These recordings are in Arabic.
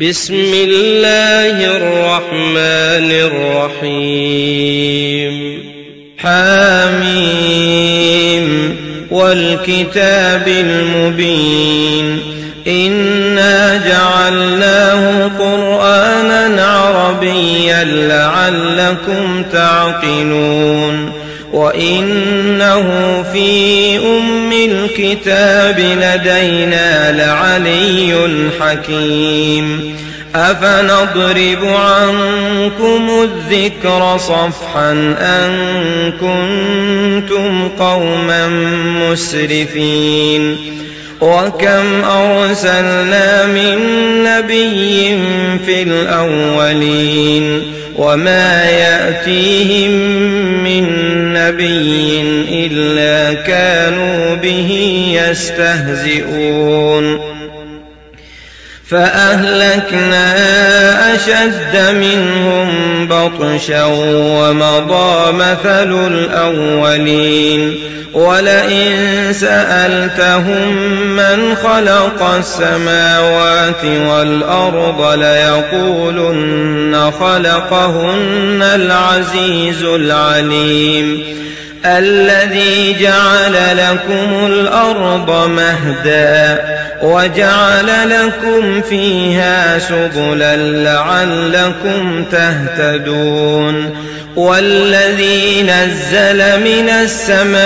بسم الله الرحمن الرحيم حاميم والكتاب المبين إنا جعلناه قرآنا عربيا لعلكم تعقلون وإنه في أم الكتاب لدينا لعلي حكيم أفنضرب عنكم الذكر صفحا أن كنتم قوما مسرفين وكم أرسلنا من نبي في الأولين وما يأتيهم من نبي إلا كانوا به يستهزئون فأهلكنا أشد منهم بطشا ومضى مثل الأولين. ولئن سألتهم من خلق السماوات والأرض ليقولن خلقهن العزيز العليم. الذي جعل لكم الأرض مهدا وجعل لكم فيها سبلا لعلكم تهتدون. والذي نزل من السماء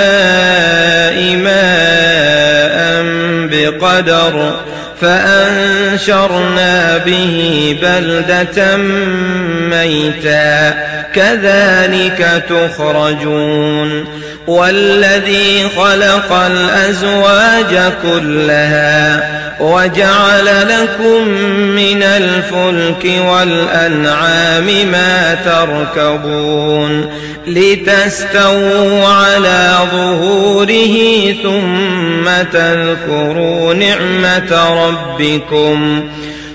ماء بقدر فأنشرنا به بلدة ميتا كذلك تخرجون والذي خلق الأزواج كلها وجعل لكم من الفلك والأنعام ما تركبون لتستووا على ظهوره ثم تذكروا نعمة ربكم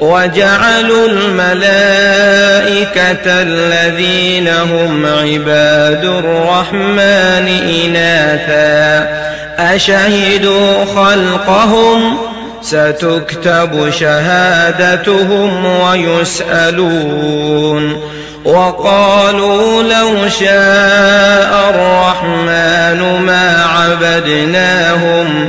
وجعلوا الملائكة الذين هم عباد الرحمن إناثا. أشهدوا خلقهم؟ ستكتب شهادتهم ويسألون. وقالوا لو شاء الرحمن ما عبدناهم.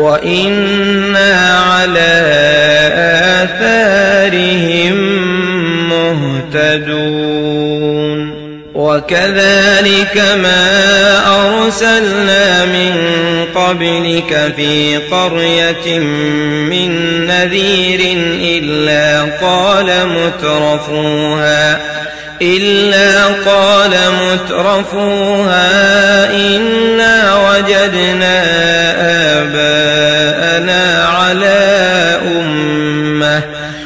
وإنا على آثارهم مهتدون وكذلك ما أرسلنا من قبلك في قرية من نذير إلا قال مترفوها إلا قال مترفوها إنا وجدنا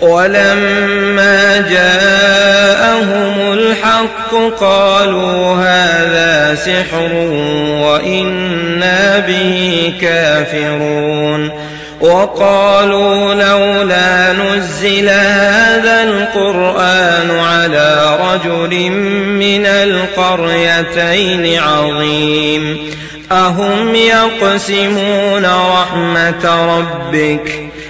ولما جاءهم الحق قالوا هذا سحر وإنا به كافرون وقالوا لولا نزل هذا القرآن على رجل من القريتين عظيم أهم يقسمون رحمة ربك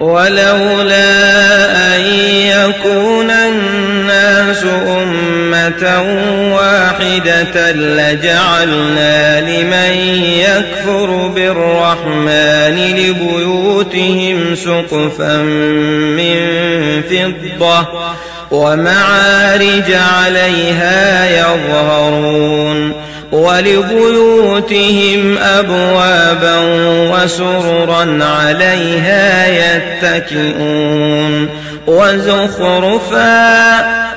ولولا أن يكون الناس أمة واحدة لجعلنا لمن يكفر بالرحمن لبيوتهم سقفا من فضة ومعارج عليها يظهرون ولبيوتهم أبوابا وسررا عليها يتكئون وزخرفا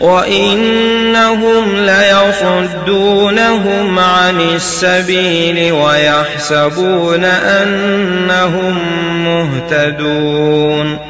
وإنهم ليصدونهم عن السبيل ويحسبون أنهم مهتدون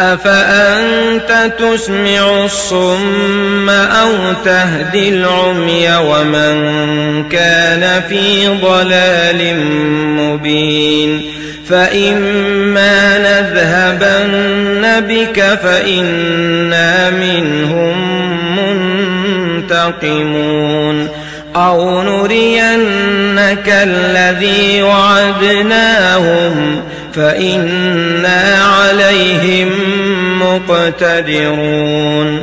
أفأنت تسمع الصم أو تهدي العمي ومن كان في ضلال مبين فإما نذهبن بك فإنا منهم منتقمون أو نرينك الذي وعدناهم فإنا عليهم مقتدرون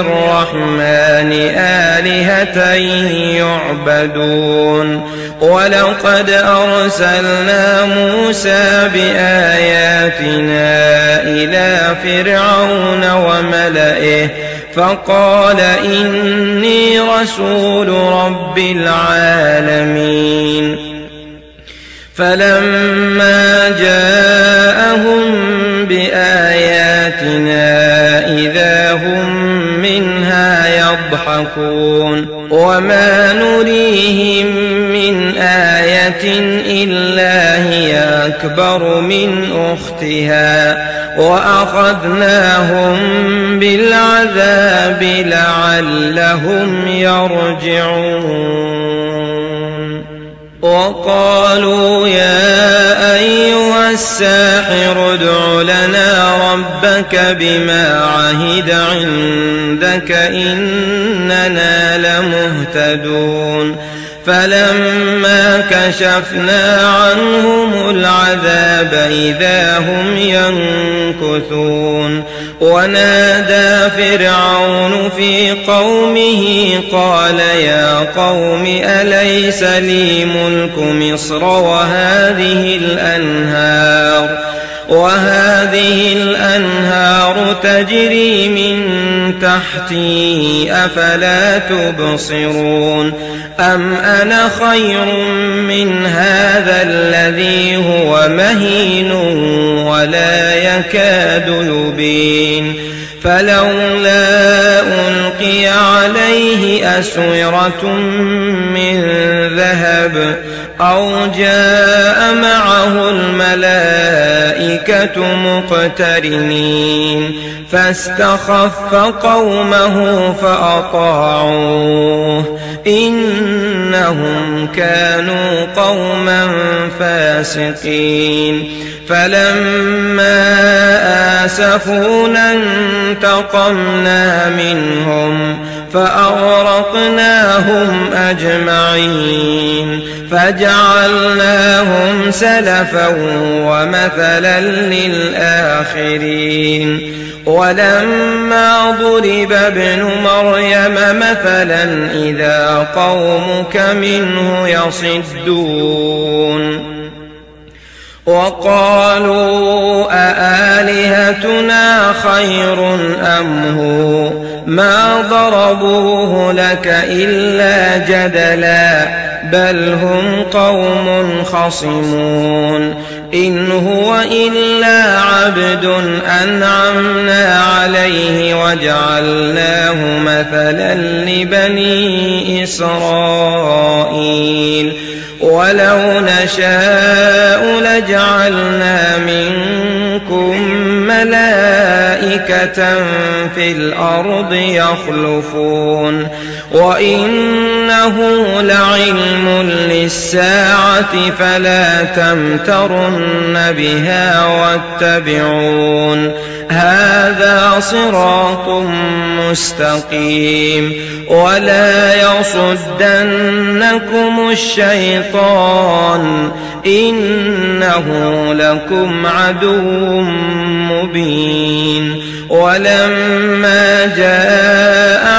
الرحمن آلهة يعبدون. ولقد أرسلنا موسى بآياتنا إلى فرعون وملئه فقال إني رسول رب العالمين. فلما جاءهم بآياتنا يضحكون وما نريهم من آية إلا هي أكبر من أختها وأخذناهم بالعذاب لعلهم يرجعون. وقالوا يا أيها الساحر ادع لنا ربك بما عهد عندك إننا لمهتدون فلما كشفنا عنهم العذاب إذا هم ينكثون. ونادى فرعون في قومه قال يا قوم أليس لي ملك مصر وهذه الأنهار؟ وهذه الأنهار تجري من تحتي أفلا تبصرون؟ أم أنا خير من هذا الذي هو مهين ولا يكاد يبين؟ فلولا ألقي عليه أسورة من ذهب أو جاء معه الملائكة مقترنين. فاستخف قومه فأطاعوه. إنهم كانوا قوما فاسقين. فلما آسفونا انتقمنا منهم. فأغرقناهم أجمعين فجعلناهم سلفا ومثلا للآخرين ولما ضرب ابن مريم مثلا إذا قومك منه يصدون وقالوا أآلهتنا خير أم هو ما ضربوه لك إلا جدلا بل هم قوم خصمون إن هو إلا عبد أنعمنا عليه وجعلناه مثلا لبني إسرائيل ولو نشاء لجعلنا منكم ملائكة في الأرض يخلفون وإنه لعلم للساعة فلا تمترن بها واتبعون هذا صراط مستقيم ولا يصدنكم الشيطان إنه لكم عدو مبين ولما جاء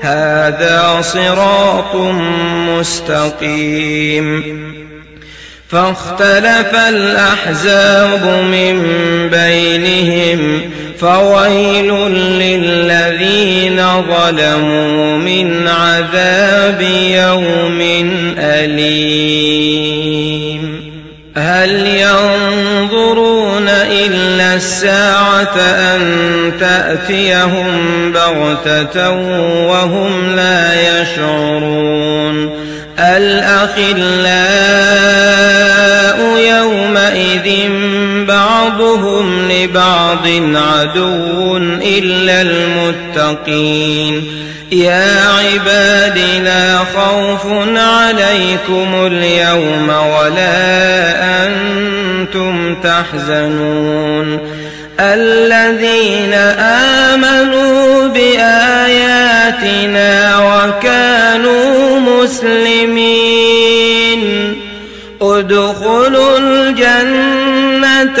هذا صراط مستقيم. فاختلف الأحزاب من بينهم فويل للذين ظلموا من عذاب يوم أليم. الساعة أن تأتيهم بغتة وهم لا يشعرون. الأخلاء يومئذ بعضهم لبعض عدو إلا المتقين للمتقين يا عباد لا خوف عليكم اليوم ولا أنتم تحزنون. الذين آمنوا بآياتنا وكانوا مسلمين. ادخلوا الجنة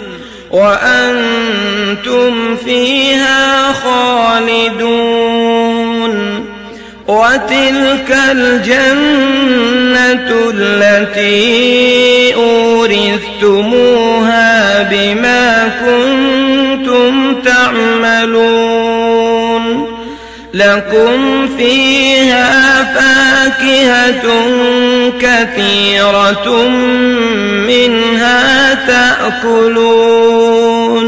وأنتم فيها خالدون وتلك الجنة التي أورثتموها بما كنتم تعملون لكم فيها فاكهة كثيرة منها تأكلون.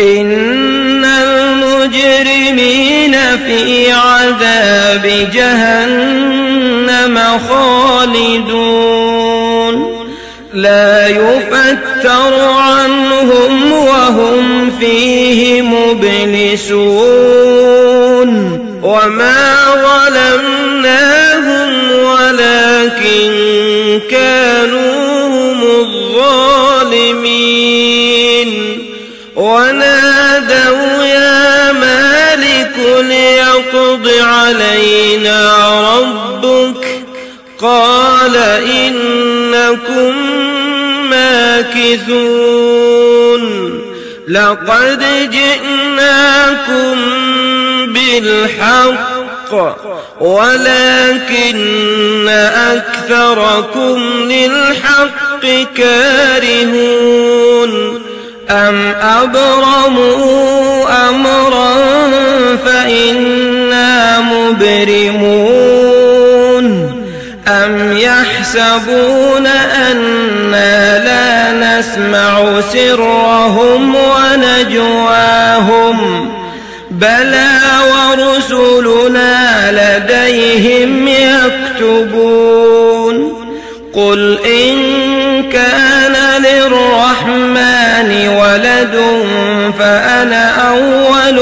إن المجرمين في عذاب جهنم خالدون. لا يفتر عنهم وهم فيه مبلسون. وما ظلمناهم ولكن كانوا هم الظالمين ونادوا يا مالك ليقض علينا ربك قال إنكم ماكثون لقد جئناكم بالحق ولكن أكثركم للحق كارهون. أم أبرموا أمرا فإنا مبرمون. أم يحسبون أنا لا نسمع سرهم ونجواهم. بلى ورسلنا لديهم يكتبون قل إن كان للرحمن ولد فأنا أول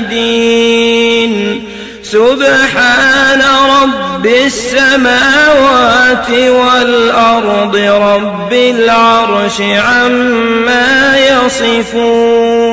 العابدين سبحان رب السماوات والأرض رب العرش عما يصفون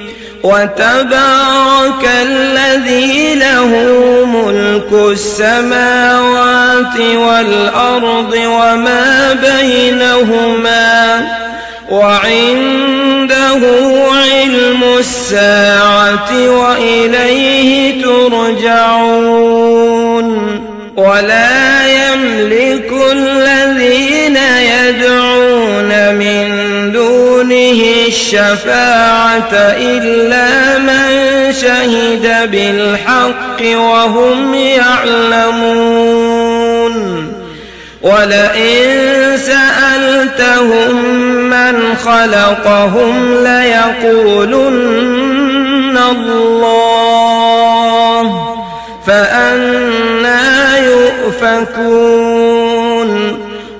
وتبارك الذي له ملك السماوات والأرض وما بينهما وعنده علم الساعة وإليه ترجعون. ولا يملك الشفاعة إلا من شهد بالحق وهم يعلمون. ولئن سألتهم من خلقهم ليقولن الله فأنا يؤفكون.